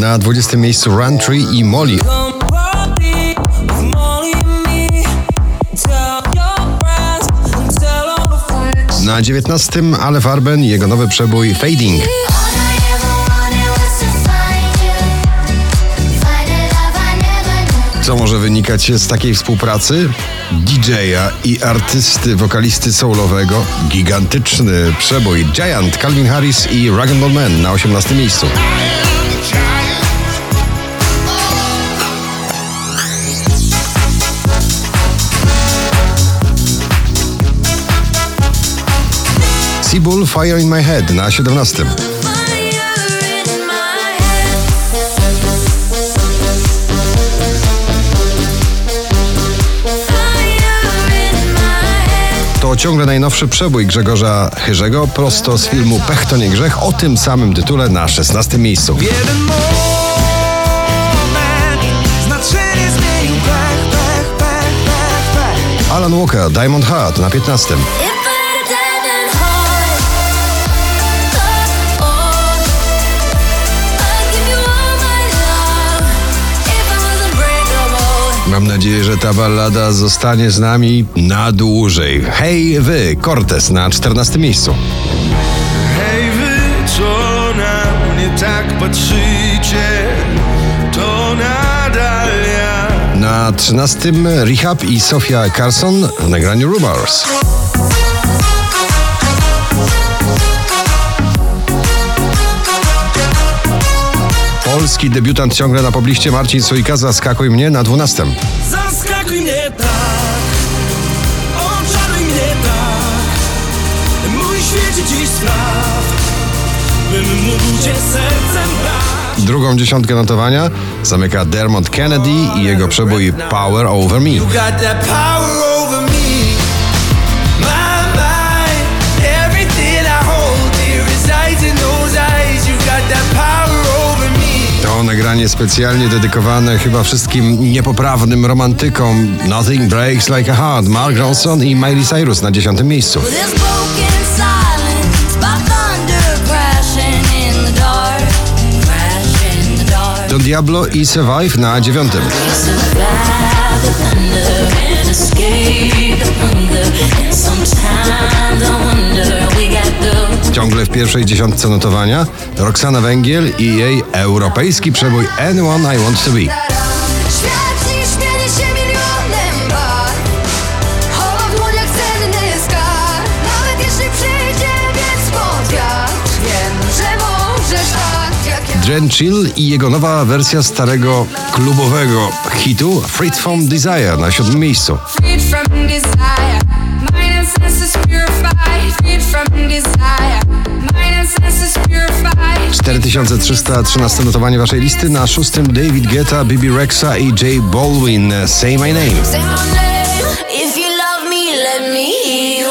Na 20 miejscu Run Tree i Molly. Na 19 Ale Farben jego nowy przebój Fading. Co może wynikać z takiej współpracy? DJ-a i artysty, wokalisty soulowego. Gigantyczny przebój Giant, Calvin Harris i Rag Man na 18 miejscu. Seabull Fire in My Head na 17. To ciągle najnowszy przebój Grzegorza Chyrzego prosto z filmu Pech to nie grzech o tym samym tytule na 16 miejscu. Alan Walker, Diamond Heart na 15. Mam nadzieję, że ta ballada zostanie z nami na dłużej. Hej wy, Cortez na 14 miejscu. Hej wy, co na mnie tak patrzycie, to nadal ja. Na 13 Rehab i Sofia Carson w nagraniu Rumors. Polski. Debiutant ciągle na pobliście. Marcin Sojka zaskakuj mnie na 12. Zaskakuj mnie tak, oczaruj mnie tak, mój świecie dziś spraw, bym mógł cię sercem brać. Drugą dziesiątkę notowania zamyka Dermot Kennedy i jego przebój power over me, nagranie specjalnie dedykowane chyba wszystkim niepoprawnym romantykom. Nothing Breaks Like a Heart, Mark Ronson i Miley Cyrus na dziesiątym miejscu. Don Diablo i Survive na dziewiątym. Survive Ciągle w pierwszej dziesiątce notowania Roxana Węgiel i jej europejski przebój Anyone I Want To Be. Świat dziś śmieni się milionem barw Chowa w dłoniach cenny skarb Nawet jeśli przyjdzie więc pod wiatr Wiem, że możesz tak jak ja Dren Chill i jego nowa wersja starego klubowego hitu Freed From Desire na siódmym miejscu. freed from desire. Mind and senses purified, freed from desire. Mind and senses purified. 4313 notowanie waszej listy na szóstym David Guetta, Bibi Rexa i J Baldwin Say My Name. Say my name if you love me, let me hear you.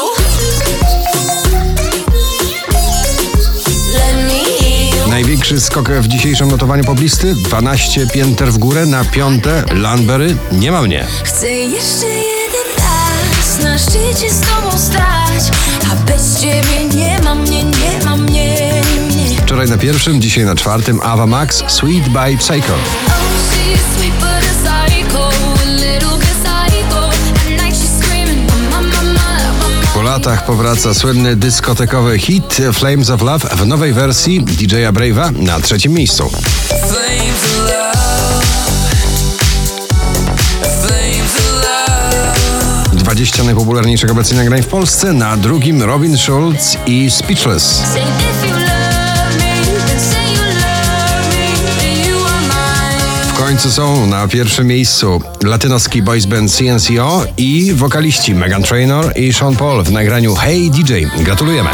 Let me hear you. Największy skok w dzisiejszym notowaniu poblisty 12 pięter w górę na piąte Landberry Nie ma mnie. Chcę jeszcze na szczycie z tobą stać, a bez ciebie nie ma mnie, nie ma mnie, nie. Wczoraj na pierwszym, dzisiaj na czwartym Ava Max Sweet by Psycho. Po latach powraca słynny dyskotekowy hit Flames of Love w nowej wersji DJ-a Brave'a na trzecim miejscu. Najpopularniejszych obecnie nagrań w Polsce, na drugim Robin Schulz i Speechless. W końcu są na pierwszym miejscu latynoski boys band CNCO i wokaliści Megan Trainor i Sean Paul w nagraniu Hey DJ. Gratulujemy!